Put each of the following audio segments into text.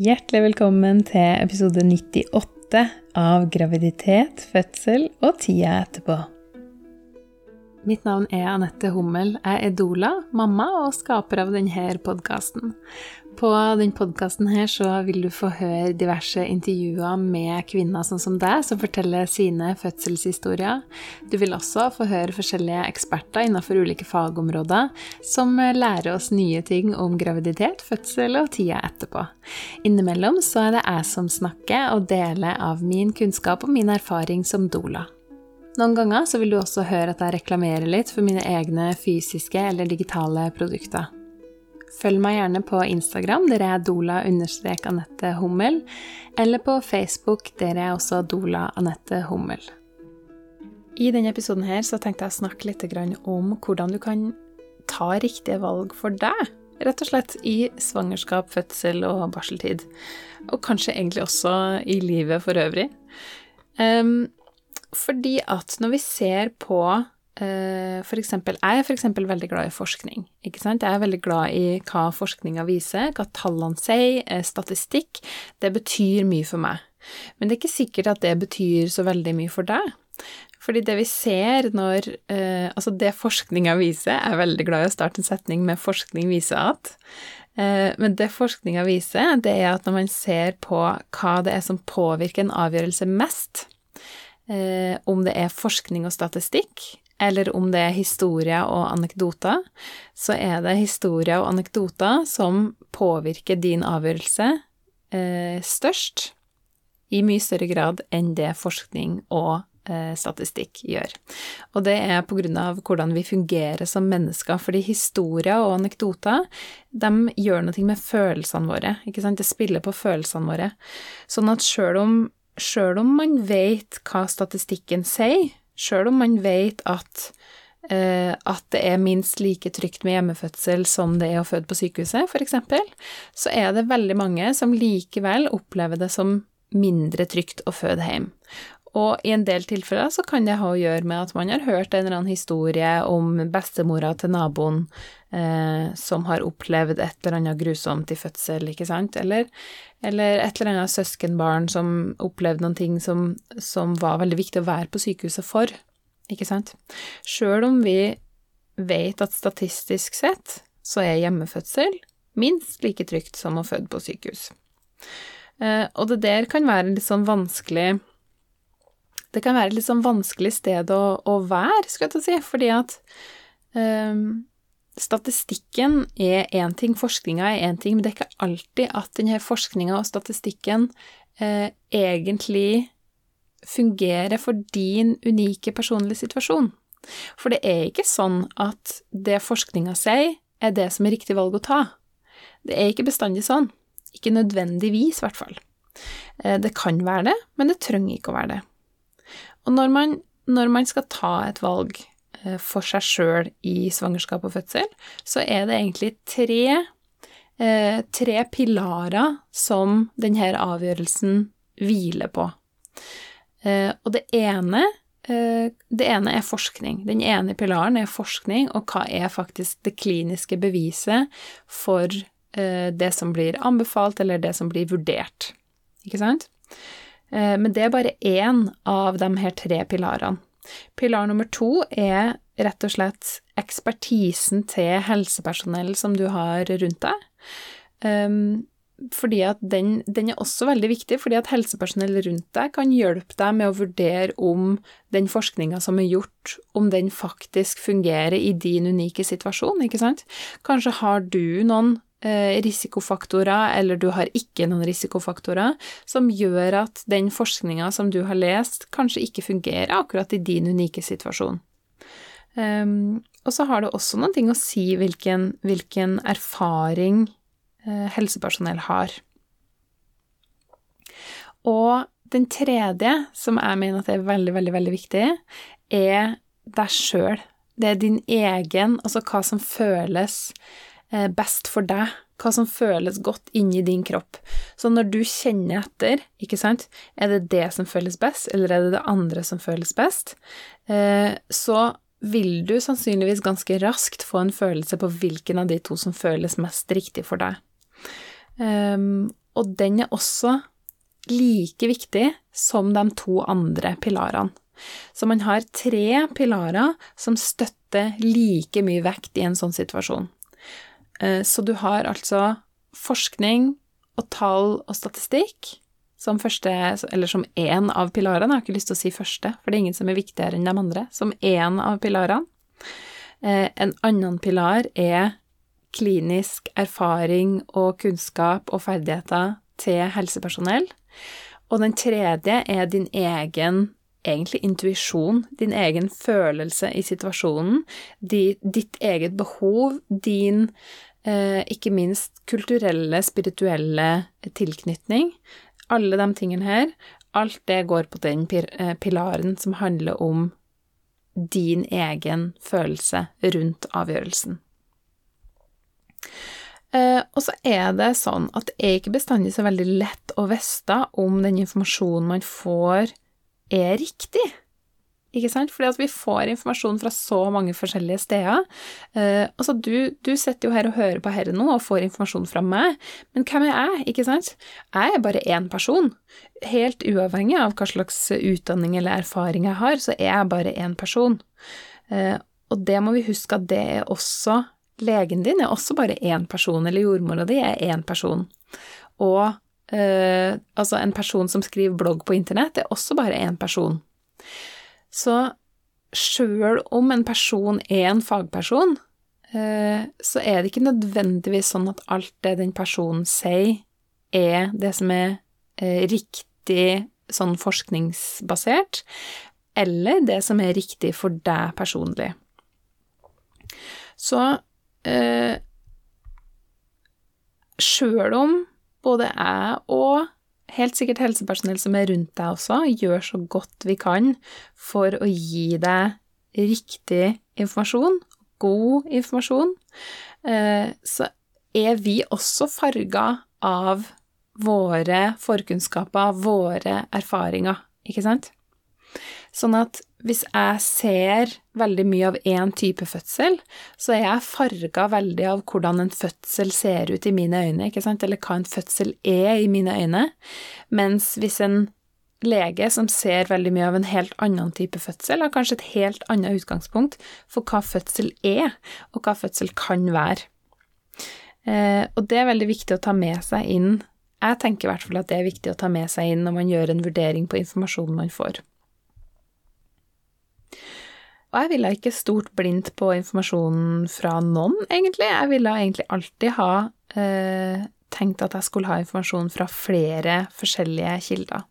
Hjertelig velkommen til episode 98 av Graviditet, fødsel og tida etterpå. Mitt navn er Anette Hummel. Jeg er doula, mamma og skaper av denne podkasten. På denne podkasten vil du få høre diverse intervjuer med kvinner sånn som deg, som forteller sine fødselshistorier. Du vil også få høre forskjellige eksperter innenfor ulike fagområder som lærer oss nye ting om graviditet, fødsel og tida etterpå. Innimellom så er det jeg som snakker og deler av min kunnskap og min erfaring som doula. Noen ganger så vil du også høre at jeg reklamerer litt for mine egne fysiske eller digitale produkter. Følg meg gjerne på Instagram, der jeg er dola-anette Hummel, eller på Facebook, der jeg er også dola-anette Hummel. I denne episoden her så tenkte jeg å snakke litt om hvordan du kan ta riktige valg for deg, rett og slett i svangerskap, fødsel og barseltid. Og kanskje egentlig også i livet for øvrig. Um, fordi at når vi ser på for eksempel, jeg er f.eks. veldig glad i forskning. ikke sant? Jeg er veldig glad i hva forskninga viser, hva tallene sier, uh, statistikk. Det betyr mye for meg. Men det er ikke sikkert at det betyr så veldig mye for deg. Fordi det vi ser når uh, Altså, det forskninga viser Jeg er veldig glad i å starte en setning med 'forskning viser at'. Men det forskninga viser, det er at når man ser på hva det er som påvirker en avgjørelse mest, eh, om det er forskning og statistikk, eller om det er historier og anekdoter, så er det historier og anekdoter som påvirker din avgjørelse eh, størst, i mye større grad enn det forskning og eh, statistikk gjør. Og det er på grunn av hvordan vi fungerer som mennesker, fordi historier og anekdoter, de gjør noe med følelsene våre, ikke sant, det spiller på følelsene våre. Sånn at sjøl om sjøl om man vet hva statistikken sier, sjøl om man vet at, eh, at det er minst like trygt med hjemmefødsel som det er å føde på sykehuset, f.eks., så er det veldig mange som likevel opplever det som mindre trygt å føde hjem. Og i en del tilfeller så kan det ha å gjøre med at man har hørt en eller annen historie om bestemora til naboen eh, som har opplevd et eller annet grusomt i fødsel, ikke sant, eller, eller et eller annet søskenbarn som opplevde noen ting som, som var veldig viktig å være på sykehuset for, ikke sant. Sjøl om vi vet at statistisk sett så er hjemmefødsel minst like trygt som å føde på sykehus. Eh, og det der kan være litt sånn vanskelig det kan være et litt sånn vanskelig sted å, å være, skal jeg til å si, fordi at um, statistikken er én ting, forskninga er én ting, men det er ikke alltid at denne forskninga og statistikken eh, egentlig fungerer for din unike personlige situasjon. For det er ikke sånn at det forskninga sier, er det som er riktig valg å ta. Det er ikke bestandig sånn. Ikke nødvendigvis, i hvert fall. Eh, det kan være det, men det trenger ikke å være det. Og når man, når man skal ta et valg eh, for seg sjøl i svangerskap og fødsel, så er det egentlig tre, eh, tre pilarer som denne avgjørelsen hviler på. Eh, og det ene, det ene er forskning. Den ene pilaren er forskning, og hva er faktisk det kliniske beviset for det som blir anbefalt, eller det som blir vurdert. Ikke sant? Eh, men det er bare én av de her tre pilarene. Pilar nummer to er rett og slett ekspertisen til helsepersonell som du har rundt deg. Um, fordi at den, den, er også veldig viktig, fordi at helsepersonell rundt deg kan hjelpe deg med å vurdere om den forskninga som er gjort, om den faktisk fungerer i din unike situasjon, ikke sant? Kanskje har du noen risikofaktorer, eller du har ikke noen risikofaktorer, som gjør at den forskninga som du har lest, kanskje ikke fungerer akkurat i din unike situasjon. Um, og så har det også noen ting å si hvilken, hvilken erfaring uh, helsepersonell har. Og den tredje, som jeg mener at er veldig, veldig, veldig viktig, er deg sjøl. Det er din egen, altså hva som føles Eh, best for deg, hva som føles godt inni din kropp. Så når du kjenner etter, ikke sant, er det det som føles best, eller er det det andre som føles best, eh, så vil du sannsynligvis ganske raskt få en følelse på hvilken av de to som føles mest riktig for deg. Ehm, og den er også like viktig som de to andre pilarene. Så man har tre pilarer som støtter like mye vekt i en sånn situasjon. Eh, så du har altså forskning og tall og statistikk som første, eller som én av pilarene. Jeg har ikke lyst til å si første, for det er ingen som er viktigere enn de andre. Som én av pilarene. Eh, en annen pilar er klinisk erfaring og kunnskap og ferdigheter til helsepersonell. Og den tredje er din egen egentlig intuisjon, din egen følelse i situasjonen, ditt eget behov, din ikke minst kulturelle, spirituelle tilknytning. Alle de tingene her, alt det går på den eh, pilaren som handler om din egen følelse rundt avgjørelsen. Uh, og så er det sånn at det er ikke bestandig så veldig lett å vite om den informasjonen man får, er riktig. Ikke sant? Fordi at vi får informasjon fra så mange forskjellige steder. Uh, altså, du, du sitter jo her og hører på herre nå og får informasjon fra meg, men hvem er jeg, ikke sant? Jeg er bare én person. Helt uavhengig av hva slags utdanning eller erfaring jeg har, så er jeg bare én person. Uh, og det må vi huske at det er også legen din er også bare én person, eller jordmora di er én person. Og eh, altså en person som skriver blogg på internett, er også bare én person. Så sjøl om en person er en fagperson, eh, så er det ikke nødvendigvis sånn at alt det den personen sier, er det som er eh, riktig sånn forskningsbasert, eller det som er riktig for deg personlig. Så eh, Sjøl om både jeg og helt sikkert helsepersonell som er rundt deg også, gjør så godt vi kan for å gi deg riktig informasjon, god informasjon, eh, så er vi også farga av våre forkunnskaper, våre erfaringer, ikke sant? Sånn at hvis jeg ser veldig mye av én type fødsel, så er jeg farga veldig av hvordan en fødsel ser ut i mine øyne, ikke sant, eller hva en fødsel er i mine øyne, mens hvis en lege som ser veldig mye av en helt annen type fødsel, har kanskje et helt annet utgangspunkt for hva fødsel er, og hva fødsel kan være. Eh, og det er veldig viktig å ta med seg inn. Jeg tenker i hvert fall at det er viktig å ta med seg inn når man gjør en vurdering på informasjonen man får. Og jeg ville ikke stort blindt på informasjonen fra noen, egentlig. Jeg ville egentlig alltid ha eh, tenkt at jeg skulle ha informasjon fra flere forskjellige kilder.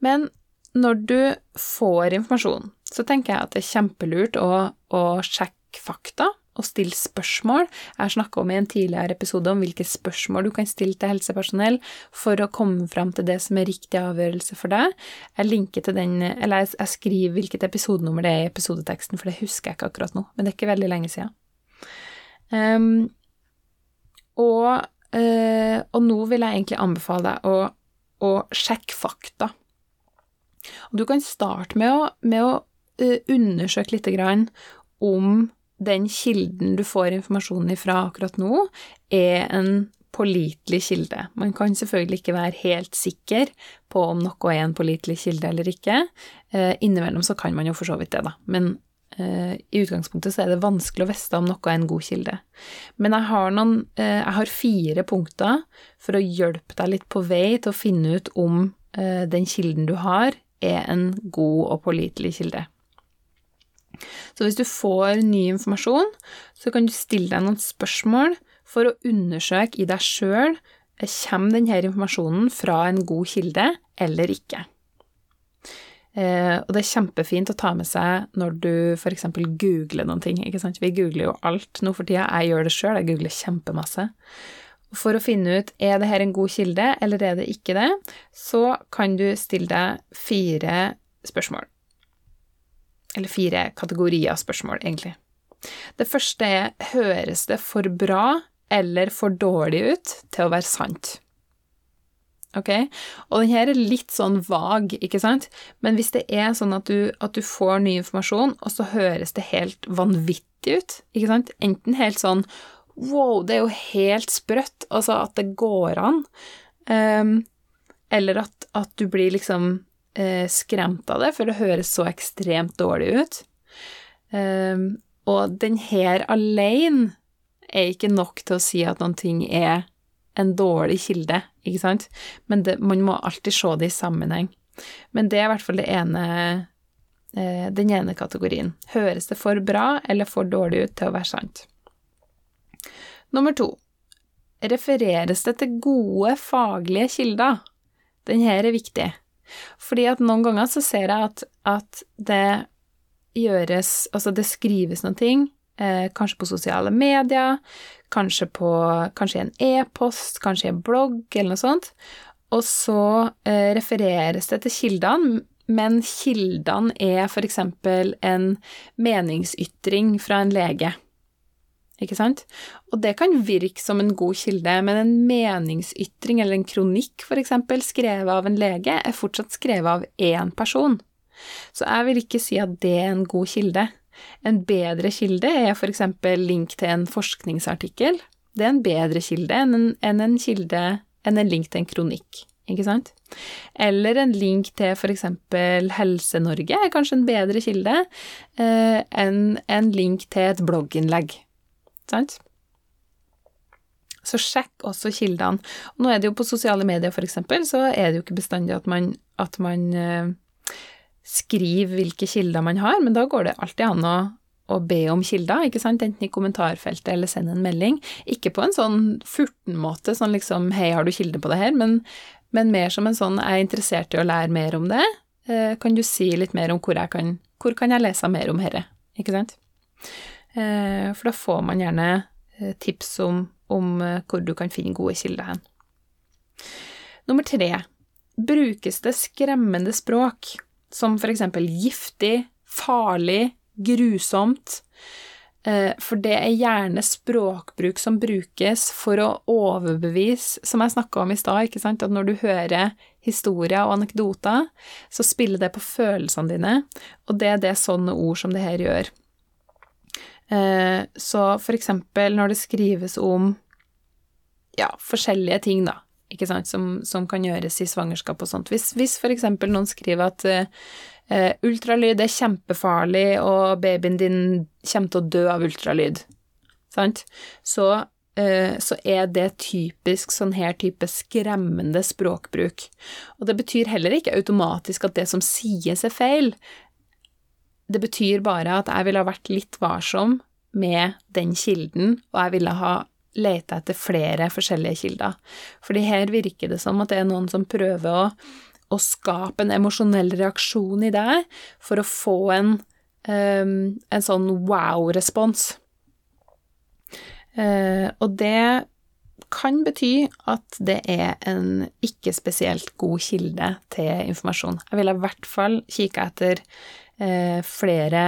Men når du får informasjon, så tenker jeg at det er kjempelurt å, å sjekke fakta og stille spørsmål. Jeg har snakka om i en tidligere episode om hvilke spørsmål du kan stille til helsepersonell for å komme fram til det som er riktig avgjørelse for deg. Jeg linker til den, eller jeg skriver hvilket episodenummer det er i episodeteksten, for det husker jeg ikke akkurat nå, men det er ikke veldig lenge siden. Um, og, uh, og, nå vil jeg egentlig anbefale deg å, å sjekke fakta. Og du kan starte med å, med å uh, undersøke litt om den kilden du får informasjonen ifra akkurat nå, er en pålitelig kilde. Man kan selvfølgelig ikke være helt sikker på om noe er en pålitelig kilde eller ikke. Eh, innimellom så kan man jo for så vidt det, da, men eh, i utgangspunktet så er det vanskelig å vite om noe er en god kilde. Men jeg har, noen, eh, jeg har fire punkter for å hjelpe deg litt på vei til å finne ut om den kilden du har, er en god og pålitelig kilde. Så hvis du får ny informasjon, så kan du stille deg noen spørsmål for å undersøke i deg sjøl kommer denne informasjonen fra en god kilde eller ikke. Eh, og det er kjempefint å ta med seg når du f.eks. googler noen ting. ikke sant? Vi googler jo alt nå for tida. Jeg gjør det sjøl, jeg googler kjempemasse. For å finne ut er det her en god kilde, eller er det ikke det, så kan du stille deg fire spørsmål. Eller fire kategorier spørsmål, egentlig. Det første er høres det for bra eller for dårlig ut til å være sant? Ok? Og den her er litt sånn vag, ikke sant? Men hvis det er sånn at du, at du får ny informasjon, og så høres det helt vanvittig ut, ikke sant? Enten helt sånn Wow, det er jo helt sprøtt. Altså at det går an. Um, eller at, at, du blir liksom uh, skremt av det, for det høres så ekstremt dårlig ut. Um, og den her alene er ikke nok til å si at noen ting er en dårlig kilde, ikke sant? Men det, man må alltid se det i sammenheng. Men det er i hvert fall ene, eh, den ene kategorien. Høres det for bra eller for dårlig ut til å være sant? Nummer to. Refereres det til gode faglige kilder? Den her er viktig. Fordi at noen ganger så ser jeg at, at det gjøres Altså det skrives noen ting, eh, kanskje på sosiale medier, kanskje på Kanskje i en e-post, kanskje i en blogg, eller noe sånt. Og så eh, refereres det til kildene, men kildene er f.eks. en meningsytring fra en lege. Ikke sant? Og det kan virke som en god kilde, men en meningsytring eller en kronikk f.eks. skrevet av en lege er fortsatt skrevet av én person. Så jeg vil ikke si at det er en god kilde. En bedre kilde er f.eks. link til en forskningsartikkel. Det er en bedre kilde enn en, enn en kilde enn en link til en kronikk, ikke sant? Eller en link til f.eks. Helse-Norge er kanskje en bedre kilde eh, enn en link til et blogginnlegg, sant? Så sjekk også kildene. Nå er det jo på sosiale medier, f.eks., så er det jo ikke bestandig at man, at man eh, skriver hvilke kilder man har, men da går det alltid an å, å be om kilder, ikke sant, enten i kommentarfeltet eller sende en melding. Ikke på en sånn furten-måte, sånn liksom 'hei, har du kilde på det her', men, men, mer som en sånn 'jeg er interessert i å lære mer om det', eh, kan du si litt mer om hvor jeg kan, hvor kan jeg lese mer om dette, ikke sant? Eh, for da får man gjerne eh, tips om, om eh, hvor du kan finne gode kilder hen. Nummer tre. Brukes det skremmende språk? som for eksempel giftig, farlig, grusomt. For det er gjerne språkbruk som brukes for å overbevise, som jeg snakka om i stad, ikke sant, at når du hører historier og anekdoter, så spiller det på følelsene dine, og det er det sånne ord som det her gjør. Eh, så for eksempel når det skrives om ja, forskjellige ting, da, ikke sant, som, som, kan gjøres i svangerskap og sånt. Hvis, hvis eksempel noen skriver at uh, ultralyd er kjempefarlig, og babyen din kommer til å dø av ultralyd, sant, så, uh, så er det typisk sånn her type skremmende språkbruk. Og det betyr heller ikke automatisk at det som sies, er feil. Det betyr bare at jeg ville ha vært litt varsom med den kilden, og jeg ville ha leta etter flere forskjellige kilder. Fordi her virker det som at det er noen som prøver å, å skape en emosjonell reaksjon i deg for å få en, um, en sånn wow-respons. Uh, og det kan bety at det er en ikke spesielt god kilde til informasjon. Jeg ville i hvert fall kikka etter flere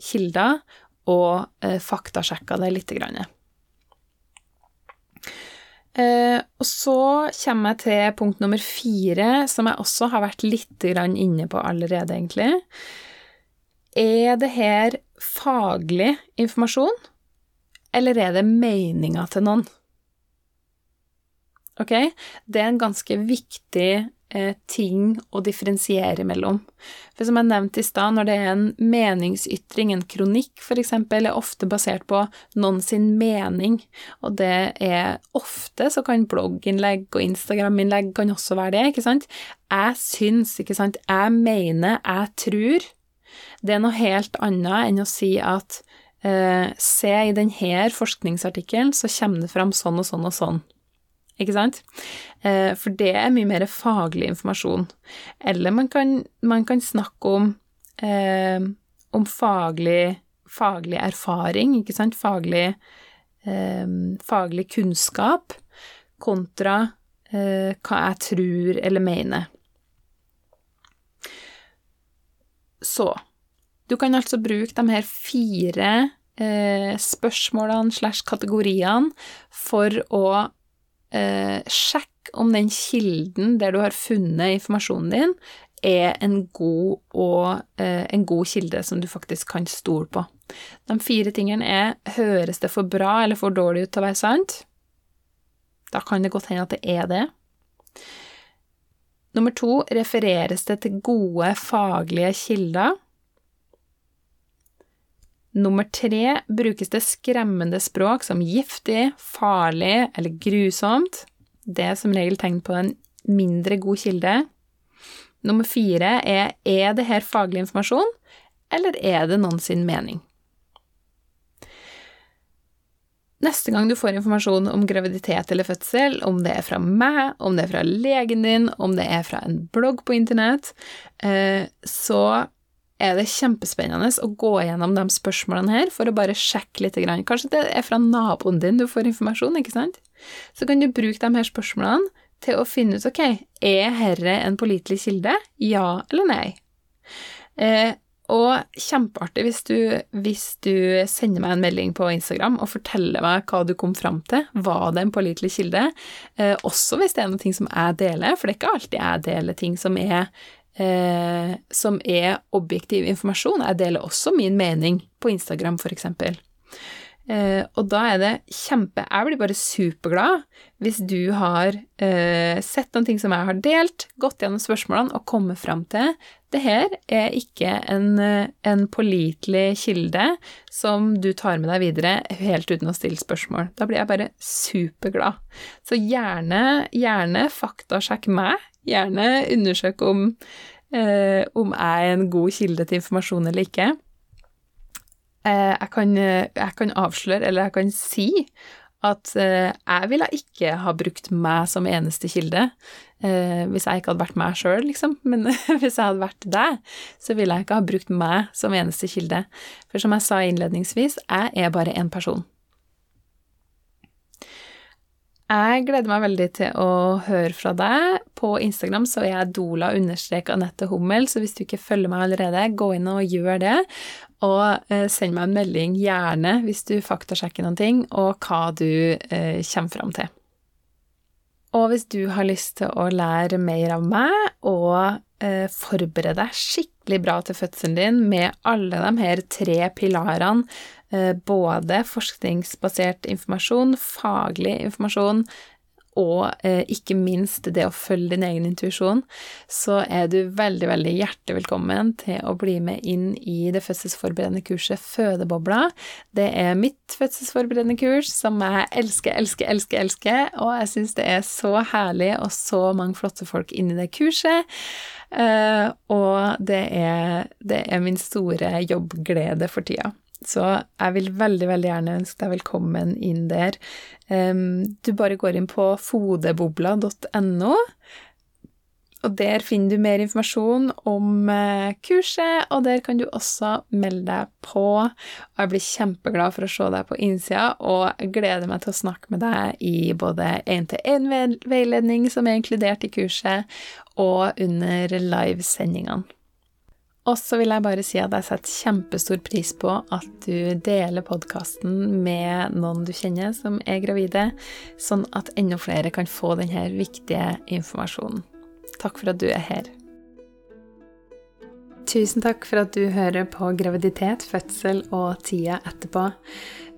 kilder og uh, faktasjekka det grann. Eh, og så kommer jeg til punkt nummer fire, som jeg også har vært litt inne på allerede, egentlig. Er det her faglig informasjon, eller er det meninga til noen? Ok? Det er en ganske viktig Eh, ting å differensiere mellom. For som jeg nevnte i stad, når det er en meningsytring, en kronikk f.eks., er ofte basert på noen sin mening, og det er ofte så kan blogginnlegg og Instagram-innlegg kan også være det, ikke sant? Jeg syns, ikke sant, jeg mener, jeg tror. Det er noe helt annet enn å si at eh, se i denne forskningsartikkelen, så kommer det fram sånn og sånn og sånn ikke sant? Eh, for det er mye mer faglig informasjon. Eller man kan, man kan snakke om, eh, om faglig, faglig, erfaring, ikke sant? Faglig, eh, faglig kunnskap kontra eh, hva jeg tror eller mener. Så du kan altså bruke de her fire eh, spørsmålene slash kategoriene for å eh, sjekk om den kilden der du har funnet informasjonen din, er en god, og, eh, en god kilde som du faktisk kan stole på. De fire tingene er høres det for bra eller for dårlig ut til å være sant? Da kan det godt hende at det er det. Nummer to refereres det til gode faglige kilder. Nummer tre brukes det skremmende språk som giftig, farlig eller grusomt. Det er som regel tegn på en mindre god kilde. Nummer fire er er det her faglig informasjon, eller er det noen sin mening? Neste gang du får informasjon om graviditet eller fødsel, om det er fra meg, om det er fra legen din, om det er fra en blogg på internett, eh, så er det kjempespennende å gå gjennom de spørsmålene her for å bare sjekke litt. Kanskje det er fra naboen din du får informasjon, ikke sant? Så kan du bruke de her spørsmålene til å finne ut ok, er herre en pålitelig kilde? Ja eller nei? Eh, og kjempeartig hvis du, hvis du, sender meg en melding på Instagram og forteller meg hva du kom fram til. Var det en pålitelig kilde? Eh, også hvis det er noe som jeg deler, for det er ikke alltid jeg deler ting som er, eh, som er objektiv informasjon. Jeg deler også min mening på Instagram, eksempel. Eh, og da er det kjempe Jeg blir bare superglad hvis du har eh, sett noen ting som jeg har delt, gått gjennom spørsmålene og kommet fram til det her er ikke en, en pålitelig kilde som du tar med deg videre helt uten å stille spørsmål. Da blir jeg bare superglad. Så gjerne, gjerne faktasjekk meg. Gjerne undersøk om, eh, om jeg er en god kilde til informasjon eller ikke. Eh, jeg kan, jeg kan, avsløre, eller jeg kan si, at eh, jeg ville ikke ha brukt meg som eneste kilde eh, hvis jeg ikke hadde vært meg sjøl, liksom. Men hvis jeg hadde vært deg, så ville jeg ikke ha brukt meg som eneste kilde. For som jeg sa innledningsvis, jeg er bare én person. Jeg gleder meg veldig til å høre fra deg. På Instagram så er jeg dola-anette Hummel, så hvis du ikke følger meg allerede, gå inn og gjør det. Og eh, send meg en melding, gjerne, hvis du faktasjekker noen ting, og hva du eh, kommer fram til. Og hvis du har lyst til å lære mer av meg og eh, forberede deg skikkelig bra til fødselen din med alle de her tre pilarene Eh, både forskningsbasert informasjon, faglig informasjon og eh, ikke minst det å følge din egen intuisjon, så er du veldig, veldig hjertelig velkommen til å bli med inn i det fødselsforberedende kurset Fødebobla. Det er mitt fødselsforberedende kurs som jeg elsker, elsker, elsker, elsker, og jeg syns det er så herlig og så mange flotte folk inni det kurset. Uh, og det er, det er min store jobbglede for tida. Så jeg vil veldig, veldig gjerne ønske deg velkommen inn der. Du bare går inn på fodebobla.no, og der finner du mer informasjon om eh, kurset, og der kan du også melde deg på. Jeg blir kjempeglad for å se deg på innsida, og gleder meg til å snakke med deg i både én-til-én-veiledning, som er inkludert i kurset, og under livesendingene. Og så vil jeg bare si at jeg setter kjempestor pris på at du deler podkasten med noen du kjenner som er gravide, sånn at enda flere kan få denne viktige informasjonen. Takk for at du er her. Tusen takk for at du hører på graviditet, fødsel og tida etterpå.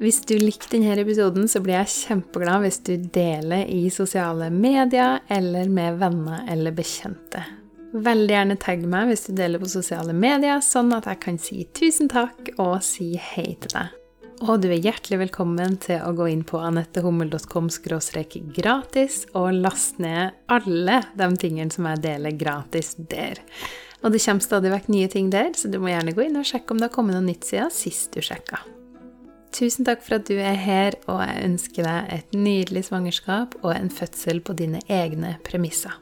Hvis du likte denne episoden, så blir jeg kjempeglad hvis du deler i sosiale medier eller med venner eller bekjente. Veldig gjerne tagg meg hvis du deler på sosiale medier, sånn at jeg kan si tusen takk og si hei til deg. Og du er hjertelig velkommen til å gå inn på anettehummel.com gratis og laste ned alle de tingene som jeg deler gratis der. Og det kommer stadig vekk nye ting der, så du må gjerne gå inn og sjekke om det har kommet noe nytt siden sist du sjekka. Tusen takk for at du er her, og jeg ønsker deg et nydelig svangerskap og en fødsel på dine egne premisser.